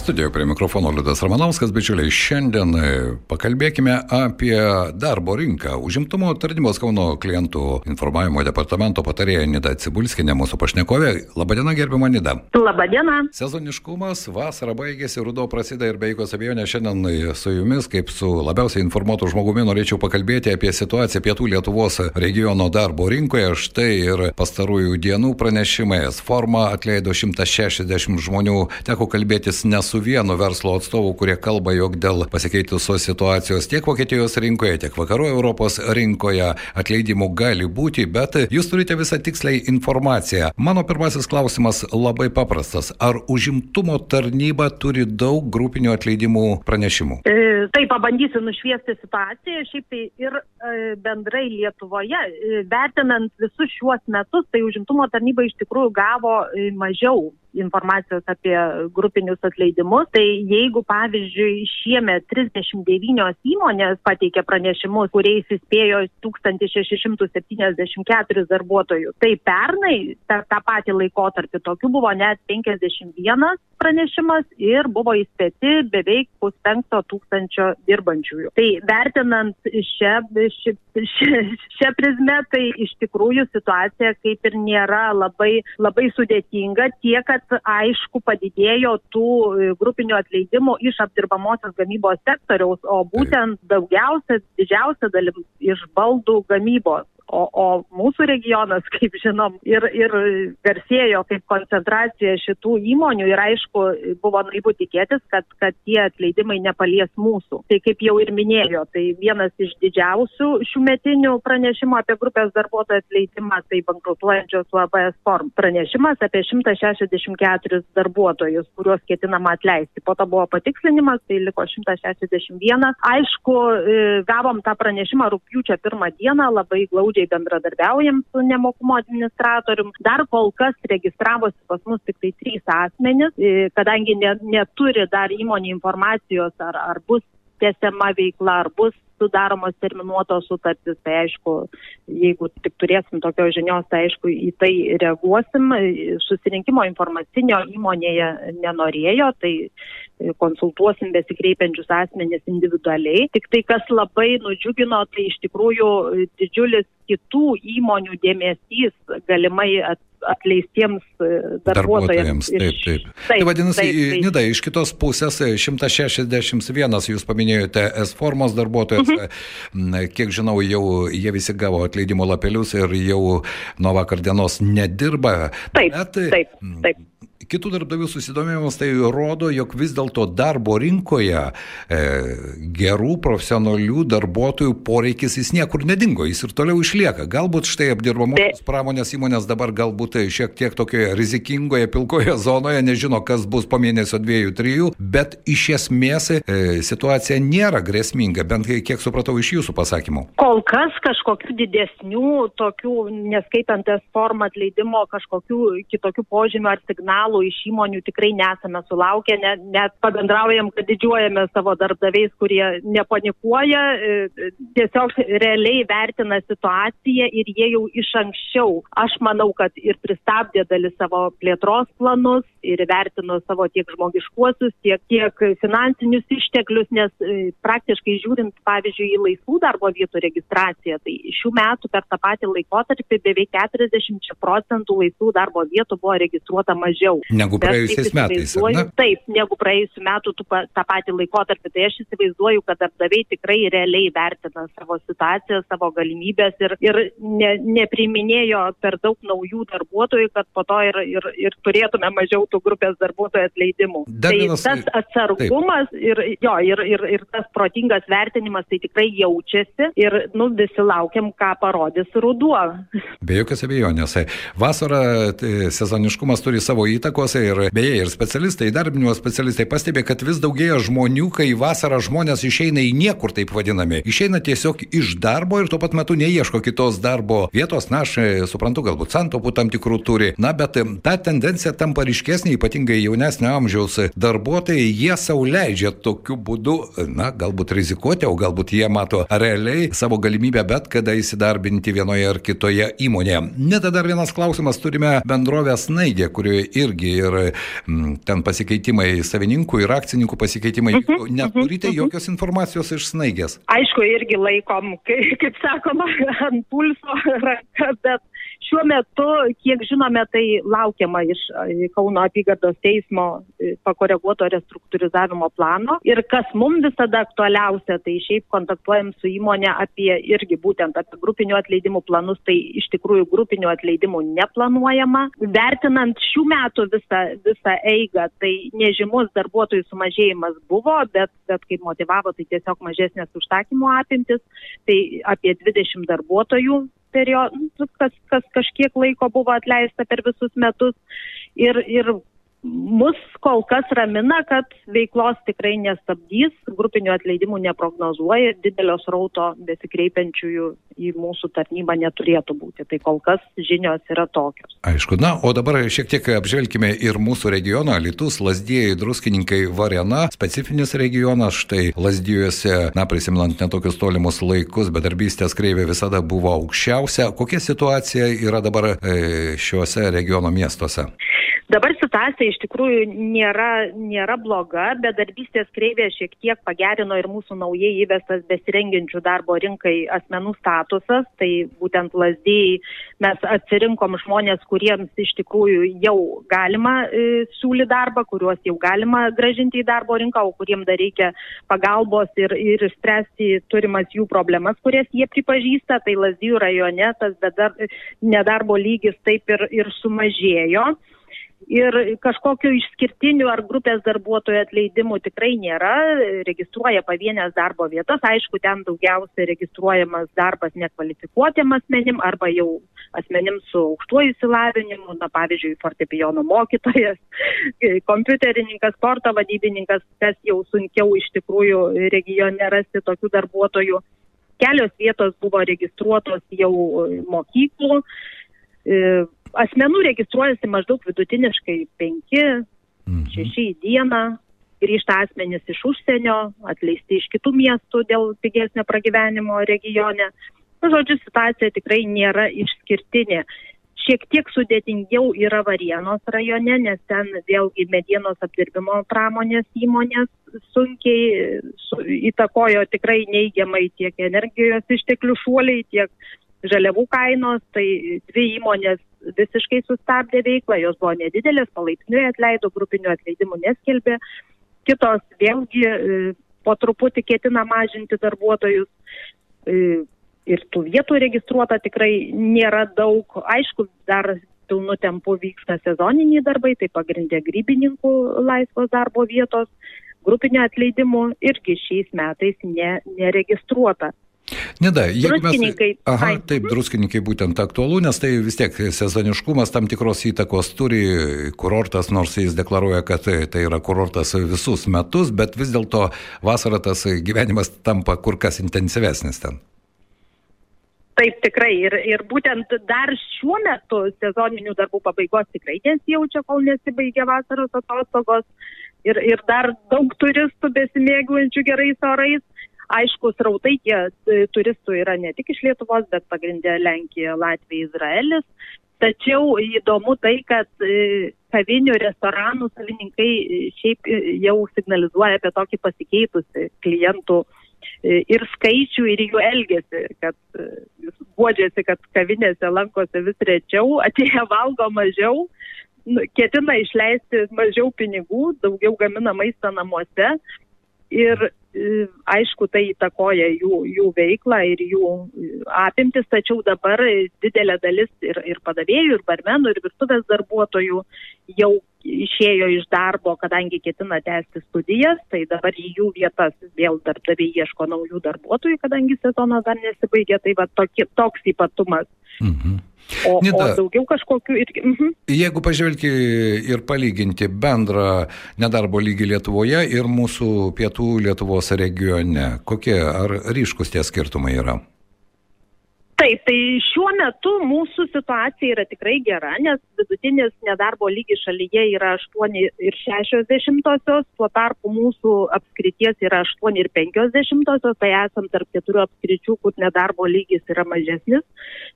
Studijoje prie mikrofono Liudas Ramanauskas, bičiuliai, šiandien e, pakalbėkime apie darbo rinką. Užimtumo tarnybos Kauno klientų informavimo departamento patarėja Nida Cibulskinė, mūsų pašnekovė. Labadiena, gerbima Nida. Labadiena. Sezoniškumas, vasara baigėsi, rudo prasideda ir be jokios abejonės šiandien e, su jumis, kaip su labiausiai informuotų žmogumi, norėčiau pakalbėti apie situaciją pietų Lietuvos regiono darbo rinkoje. Štai ir pastarųjų dienų pranešimai. Forma atleido 160 žmonių, teko kalbėtis nesu vienu verslo atstovu, kurie kalba, jog dėl pasikeitusios situacijos tiek Vokietijos rinkoje, tiek vakarų Europos rinkoje atleidimų gali būti, bet jūs turite visą tiksliai informaciją. Mano pirmasis klausimas labai paprastas. Ar užimtumo tarnyba turi daug grupinių atleidimų pranešimų? E, tai pabandysiu nušviesti situaciją. Šiaip tai ir e, bendrai Lietuvoje, e, vertinant visus šiuos metus, tai užimtumo tarnyba iš tikrųjų gavo e, mažiau informacijos apie grupinius atleidimus. Tai jeigu, pavyzdžiui, šiemet 39 įmonės pateikė pranešimus, kuriais įspėjo 1674 darbuotojų, tai pernai per tą patį laikotarpį tokių buvo net 51 pranešimas ir buvo įspėti beveik puspenkto tūkstančio dirbančiųjų. Tai vertinant šią, ši, ši, šią prizmę, tai iš tikrųjų situacija kaip ir nėra labai, labai sudėtinga, tiek, kad aišku padidėjo tų grupinių atleidimų iš apdirbamosios gamybos sektoriaus, o būtent daugiausia, didžiausia dalim iš baldų gamybos. O, o mūsų regionas, kaip žinom, ir, ir garsėjo kaip koncentracija šitų įmonių ir aišku, buvo naivu tikėtis, kad, kad tie atleidimai nepalies mūsų. Tai kaip jau ir minėjo, tai vienas iš didžiausių šių metinių pranešimų apie grupės darbuotojų atleidimą, tai bankrutuojančios UABS form. Pranešimas apie 164 darbuotojus, kuriuos ketinama atleisti. Po to buvo patikslinimas, tai liko 161. Aišku, gavom tą pranešimą rūpjūčio pirmą dieną, labai glaudžiai glaudžiai bendradarbiaujam su nemokumo administratorium. Dar kol kas registravosi pas mus tik tai trys asmenys, kadangi ne, neturi dar įmonė informacijos, ar, ar bus tęsiama veikla, ar bus sudaromos terminuotos sutartys, tai aišku, jeigu tik turėsim tokios žinios, tai aišku, į tai reaguosim. Susirinkimo informacinio įmonėje nenorėjo, tai konsultuosim besikreipiančius asmenys individualiai. Tik tai, kas labai nudžiugino, tai iš tikrųjų didžiulis kitų įmonių dėmesys galimai atleistiems darbuotojams. darbuotojams taip, taip. taip. Tai vadinasi, taip, taip. Nida, iš kitos pusės 161 jūs paminėjote S formos darbuotojas, mhm. kiek žinau, jau jie visi gavo atleidimo lapelius ir jau nuo vakar dienos nedirba. Taip, bet, taip, taip. Kitų darbdavių susidomėjimas tai rodo, jog vis dėlto darbo rinkoje e, gerų profesionalių darbuotojų poreikis jis niekur nedingo, jis ir toliau išlieka. Galbūt štai apdirbamosios pramonės įmonės dabar galbūt šiek tiek tokioje rizikingoje pilkoje zonoje, nežino, kas bus po mėnesio dviejų, trijų, bet iš esmės e, situacija nėra grėsminga, bent kiek supratau iš jūsų pasakymų. Kol kas kažkokių didesnių, tokių, neskaitant es formą atleidimo, kažkokių kitokių požymių ar signalų iš įmonių tikrai nesame sulaukę, net, net pabendraujam, kad didžiuojame savo darbdaviais, kurie nepanikuoja, e, tiesiog realiai vertina situaciją ir jie jau iš anksčiau, aš manau, kad ir pristabdė dalis savo plėtros planus ir vertino savo tiek žmogiškuosius, tiek, tiek finansinius išteklius, nes e, praktiškai žiūrint, pavyzdžiui, į laisvų darbo vietų registraciją, tai šių metų per tą patį laikotarpį beveik 40 procentų laisvų darbo vietų buvo registruota mažiau. Negu praėjusiais metais. Taip, negu praėjusiu metu tu, tą patį laikotarpį. Tai aš įsivaizduoju, kad darbdaviai tikrai realiai vertina savo situaciją, savo galimybės ir, ir ne, nepriminėjo per daug naujų darbuotojų, kad po to ir, ir, ir turėtume mažiau tų grupės darbuotojų atleidimų. Dar tai vienas... tas atsargumas ir, jo, ir, ir, ir tas protingas vertinimas tai tikrai jaučiasi ir nu, visi laukiam, ką parodys ruduo. Be jokios abejonės. Vasara sezoniškumas turi savo įtaką įtakos ir beje ir specialistai, darbinimo specialistai pastebė, kad vis daugėja žmonių, kai vasarą žmonės išeina į niekur taip vadinami. Išeina tiesiog iš darbo ir tuo pat metu neieško kitos darbo vietos. Na, aš e, suprantu, galbūt santopų tam tikrų turi. Na, bet e, ta tendencija tampa ryškesnė, ypatingai jaunesnio amžiaus darbuotojai, jie sauliaidžia tokiu būdu, na, galbūt rizikuoti, o galbūt jie mato realiai savo galimybę bet kada įsidarbinti vienoje ar kitoje įmonėje. Net dar vienas klausimas, turime bendrovę Snaigė, kurioje irgi ir m, mm, ten pasikeitimai savininkų ir akcininkų pasikeitimai. Uh -huh, Neturite uh -huh. jokios informacijos iš Snaigės? Aišku, irgi laikom, kaip, kaip sakoma, ant pulso ranka, bet Šiuo metu, kiek žinome, tai laukiama iš Kauno apygardos teismo pakoreguoto restruktūrizavimo plano. Ir kas mums visada aktualiausia, tai šiaip kontaktuojam su įmonė apie irgi būtent apie grupinių atleidimų planus, tai iš tikrųjų grupinių atleidimų neplanuojama. Vertinant šių metų visą, visą eigą, tai nežymus darbuotojų sumažėjimas buvo, bet, bet kaip motivavo, tai tiesiog mažesnės užsakymų apimtis, tai apie 20 darbuotojų periodas, kas, kas kažkiek laiko buvo atleista per visus metus. Ir, ir mus kol kas ramina, kad veiklos tikrai nestabdys, grupinių atleidimų neprognozuoja, didelio srauto besikreipiančiųjų į mūsų tarnybą neturėtų būti. Tai kol kas žinios yra tokios. Aišku, na, o dabar šiek tiek apžvelgime ir mūsų regioną, Litus, Lasdėjai, Druskininkai, Varena, specifinis regionas, štai Lasdėjuose, na, prisimlant netokius tolimus laikus, bedarbystės kreivė visada buvo aukščiausia. Kokia situacija yra dabar e, šiuose regiono miestuose? Dabar situacija iš tikrųjų nėra, nėra bloga, bet darbystės kreivė šiek tiek pagerino ir mūsų naujai įvestas besirengiančių darbo rinkai asmenų statusas. Tai būtent lasdėjai mes atsirinkom žmonės, kuriems iš tikrųjų jau galima e, siūly darbą, kuriuos jau galima gražinti į darbo rinką, o kuriems dar reikia pagalbos ir, ir spręsti turimas jų problemas, kurias jie pripažįsta. Tai lasdėjų rajone tas bedar, nedarbo lygis taip ir, ir sumažėjo ir kažkokių išskirtinių ar grupės darbuotojų atleidimų tikrai nėra, registruoja pavienės darbo vietas, aišku, ten daugiausia registruojamas darbas nekvalifikuotėm asmenim arba jau asmenim su aukštuoju įsilavinimu, na pavyzdžiui, fortepijono mokytojas, kompiuterininkas, sporto vadybininkas, kas jau sunkiau iš tikrųjų regione rasti tokių darbuotojų. Kelios vietos buvo registruotos jau mokyklų Asmenų registruojasi maždaug vidutiniškai 5-6 mhm. į dieną, grįžta asmenys iš užsienio, atleisti iš kitų miestų dėl pigesnio pragyvenimo regione. Na, žodžiu, situacija tikrai nėra išskirtinė. Šiek tiek sudėtingiau yra Varienos rajone, nes ten vėlgi medienos apdirbimo pramonės įmonės sunkiai su, įtakojo tikrai neigiamai tiek energijos išteklių šuoliai, tiek žaliavų kainos. Tai dvi įmonės visiškai sustabdė veiklą, jos buvo nedidelės, palaipsniui atleido, grupinių atleidimų neskelbė, kitos vėlgi e, po truputį ketina mažinti darbuotojus. E, ir tų vietų registruota tikrai nėra daug. Aišku, dar pilnu tempu vyksta sezoniniai darbai, tai pagrindė grybininkų laisvos darbo vietos, grupinio atleidimų irgi šiais metais ne, neregistruota. Neda, jeigu mes... Aha, taip, druskininkai būtent aktualu, nes tai vis tiek sezoniškumas tam tikros įtakos turi kurortas, nors jis deklaruoja, kad tai yra kurortas visus metus, bet vis dėlto vasarą tas gyvenimas tampa kur kas intensyvesnis ten. Taip, tikrai. Ir, ir būtent dar šiuo metu sezoninių darbų pabaigos tikrai nesijaučia, kol nesibaigia vasaros atostogos. Ir, ir dar daug turistų besimėguojančių gerais orais. Aišku, srautai tie e, turistų yra ne tik iš Lietuvos, bet pagrindė Lenkija, Latvija, Izraelis. Tačiau įdomu tai, kad e, kavinių, restoranų savininkai e, šiaip jau signalizuoja apie tokį pasikeitusi klientų ir skaičių, ir jų elgesį, kad guodžiasi, kad kavinėse lankosi vis rečiau, atėję valgo mažiau, nu, ketina išleisti mažiau pinigų, daugiau gamina maistą namuose ir e, aišku, tai įtakoja jų, jų veiklą ir jų apimtis, tačiau dabar didelė dalis ir, ir padavėjų, ir barmenų, ir virtuvės darbuotojų jau išėjo iš darbo, kadangi ketina tęsti studijas, tai dabar į jų vietas vėl darbdaviai ieško naujų darbuotojų, kadangi sezonas dar nesibaigė, tai va toki, toks ypatumas. Mhm. O, Nida, o daugiau kažkokių irgi. Mhm. Jeigu pažvelgi ir palyginti bendrą nedarbo lygį Lietuvoje ir mūsų pietų Lietuvos regione, kokie ar ryškus tie skirtumai yra? Taip, tai šiuo metu mūsų situacija yra tikrai gera, nes vidutinis nedarbo lygis šalyje yra 8,6, tuo tarpu mūsų apskrities yra 8,5, tai esam tarp keturių apskričių, kur nedarbo lygis yra mažesnis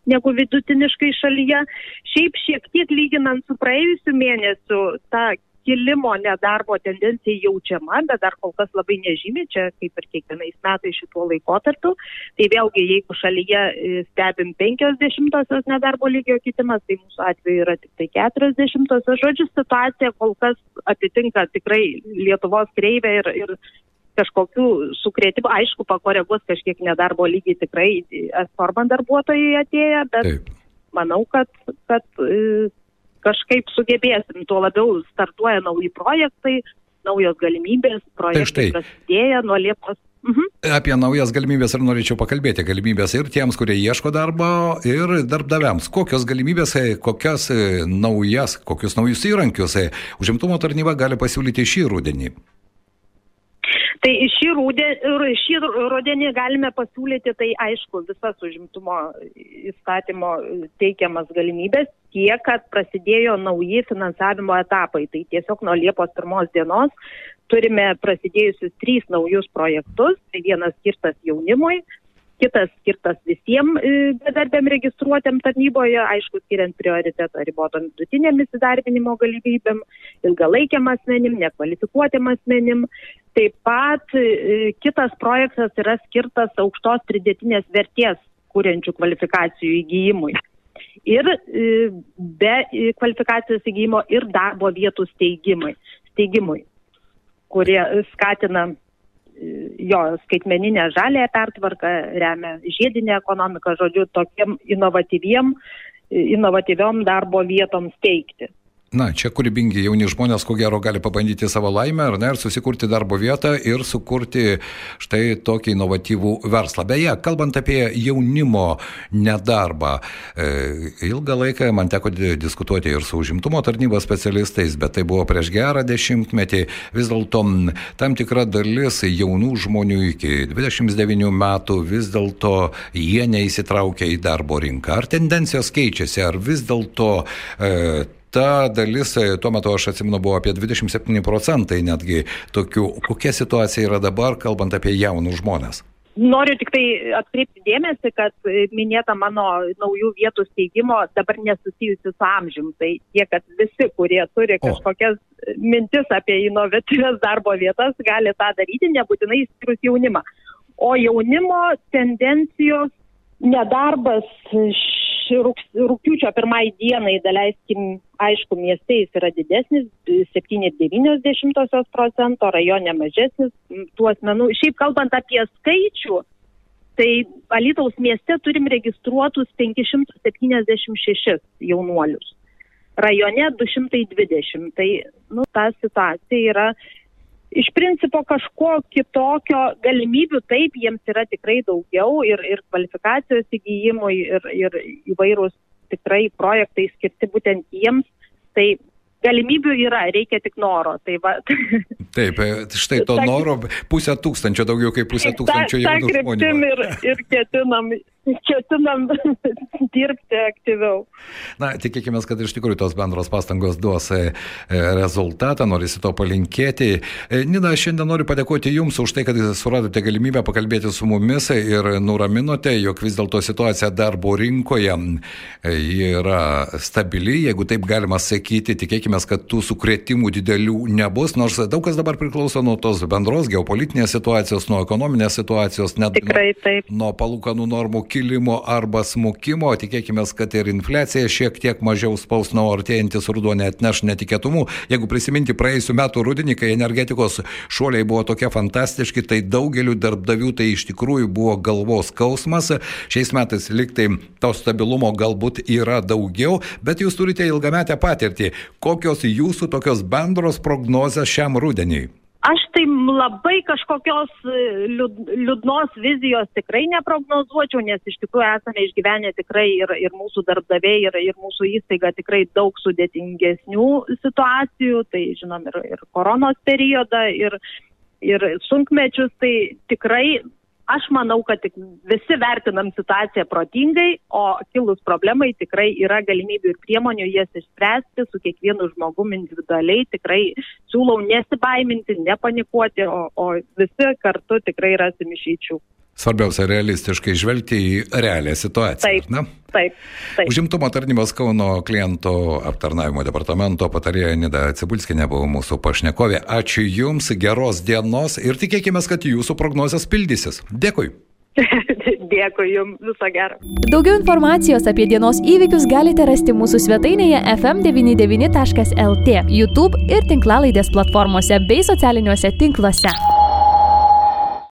negu vidutiniškai šalyje. Šiaip šiek tiek lyginant su praėjusiu mėnesiu, ta kilimo nedarbo tendencija jaučiama, bet dar kol kas labai nežymi, čia kaip ir kiekvienais metais šituo laikotarpiu. Tai vėlgi, jeigu šalyje e, stebim 50-osios nedarbo lygio kitimas, tai mūsų atveju yra tik tai 40-osios. Žodžiu, situacija kol kas atitinka tikrai Lietuvos kreivę ir, ir kažkokių sukrėtimų, aišku, pakoreguos kažkiek nedarbo lygiai tikrai Esforman darbuotojai atėję, bet Taip. manau, kad, kad e, kažkaip sugebėsim, tuo labiau startuoja nauji projektai, naujos galimybės, projektai tai prasidėję nuo Liepos. Mhm. Apie naujas galimybės ir norėčiau pakalbėti. Galimybės ir tiems, kurie ieško darbo, ir darbdaviams. Kokios galimybės, kokias naujas, kokius naujus įrankius užimtumo tarnyba gali pasiūlyti šį rudenį? Tai šį, rūdė, šį rudenį galime pasiūlyti, tai aišku, visas užimtumo įstatymo teikiamas galimybės, tiek, kad prasidėjo nauji finansavimo etapai. Tai tiesiog nuo Liepos pirmos dienos turime prasidėjusius trys naujus projektus. Tai vienas skirtas jaunimui, kitas skirtas visiems e, bedarbiam registruotėm tarnyboje, aišku, skiriant prioritetą ribotom vidutinėm įsidarbinimo galimybėm, ilgalaikiam asmenim, nekvalifikuotėm asmenim. Taip pat e, kitas projektas yra skirtas aukštos pridėtinės vertės kuriančių kvalifikacijų įgyjimui. Ir e, be kvalifikacijos įgyjimo ir darbo vietų steigimui, steigimui kurie skatina jo skaitmeninę žalę pertvarką, remia žiedinę ekonomiką, žodžiu, tokiem inovatyviem, inovatyviom darbo vietoms teikti. Na, čia kūrybingi jauni žmonės, ko gero, gali pabandyti savo laimę, ar ne, ir susikurti darbo vietą ir sukurti štai tokį inovatyvų verslą. Beje, kalbant apie jaunimo nedarbą, e, ilgą laiką man teko diskutuoti ir su užimtumo tarnybos specialistais, bet tai buvo prieš gerą dešimtmetį. Vis dėlto tam tikra dalis jaunų žmonių iki 29 metų vis dėlto jie neįsitraukia į darbo rinką. Ar tendencijos keičiasi, ar vis dėlto e, ta dalis, e, tuo metu aš atsimenu, buvo apie 27 procentai netgi tokių. Kokia situacija yra dabar, kalbant apie jaunus žmonės? Noriu tik tai atkreipti dėmesį, kad minėta mano naujų vietų steigimo dabar nesusijusi su amžium. Tai tie, kad visi, kurie turi kažkokias o. mintis apie inovatyvias darbo vietas, gali tą daryti, nebūtinai išskyrus jaunimą. O jaunimo tendencijos nedarbas rūpiučio pirmai dienai, daleiskim, aišku, mieste jis yra didesnis, 7,9 procento, rajone mažesnis tų asmenų. Šiaip kalbant apie skaičių, tai Alytaus mieste turim registruotus 576 jaunuolius. Rajone 220. Tai, nu, ta situacija yra iš principo kažko kitokio galimybių taip jiems yra tikrai daugiau ir, ir kvalifikacijos įgyjimui ir, ir įvairūs tikrai projektai skirti būtent jiems. Tai galimybių yra, reikia tik noro. Tai va. Taip, e, štai to noro pusę tūkstančio, daugiau kaip pusę tūkstančio jaunų žmonių. Ir, ir ketinam ketinam dirbti aktyviau. Na, tikėkime, kad iš tikrųjų tos bendros pastangos duos e, e, rezultatą, norisi to palinkėti. E, Nina, šiandien noriu padėkoti Jums už tai, kad suradote galimybę pakalbėti su mumis ir nuraminote, jog vis dėlto situacija darbo rinkoje yra stabili, jeigu taip galima sakyti, tikėkime, kad tų sukretimų didelių nebus, nors daug kas dabar priklauso nuo tos bendros geopolitinės situacijos, nuo ekonominės situacijos, net Tikrai, nuo, nuo palūkanų normų kilimo arba smukimo. Tikėkime, kad ir infliacija šiek tiek mažiau spaus, nuo artėjantis ruduo net neš netikėtumų. Jeigu prisiminti praėjusiu metu rudenį, kai energetikos šuoliai buvo tokie fantastiški, tai daugeliu darbdavių tai iš tikrųjų buvo galvos skausmas. Šiais metais liktai to stabilumo galbūt yra daugiau, bet jūs turite ilgametę patirtį. Kokios jūsų tokios bendros prognozės šiam rudeniui? Aš tai labai kažkokios e, liūdnos vizijos tikrai neprognozuočiau, nes iš tikrųjų esame išgyvenę tikrai ir, ir mūsų darbdaviai, ir, ir mūsų įstaiga tikrai daug sudėtingesnių situacijų, tai žinom ir, ir koronos periodą, ir, ir sunkmečius, tai tikrai Aš manau, kad tik visi vertinam situaciją protingai, o kilus problemai tikrai yra galimybių ir priemonių jas išspręsti su kiekvienu žmogumi individualiai. Tikrai siūlau nesibaiminti, nepanikuoti, o, o visi kartu tikrai rasim išeičių. Svarbiausia realistiškai žvelgti į realią situaciją. Taip, na? taip, taip. Užimtumo tarnybos Kauno klientų aptarnavimo departamento patarėja Nida Cibulskinė buvo mūsų pašnekovė. Ačiū Jums, geros dienos ir tikėkime, kad Jūsų prognozijas pildysis. Dėkui. Dėkui Jums, viso gero. Daugiau informacijos apie dienos įvykius galite rasti mūsų svetainėje fm99.lt, YouTube ir tinklalaidės platformose bei socialiniuose tinkluose.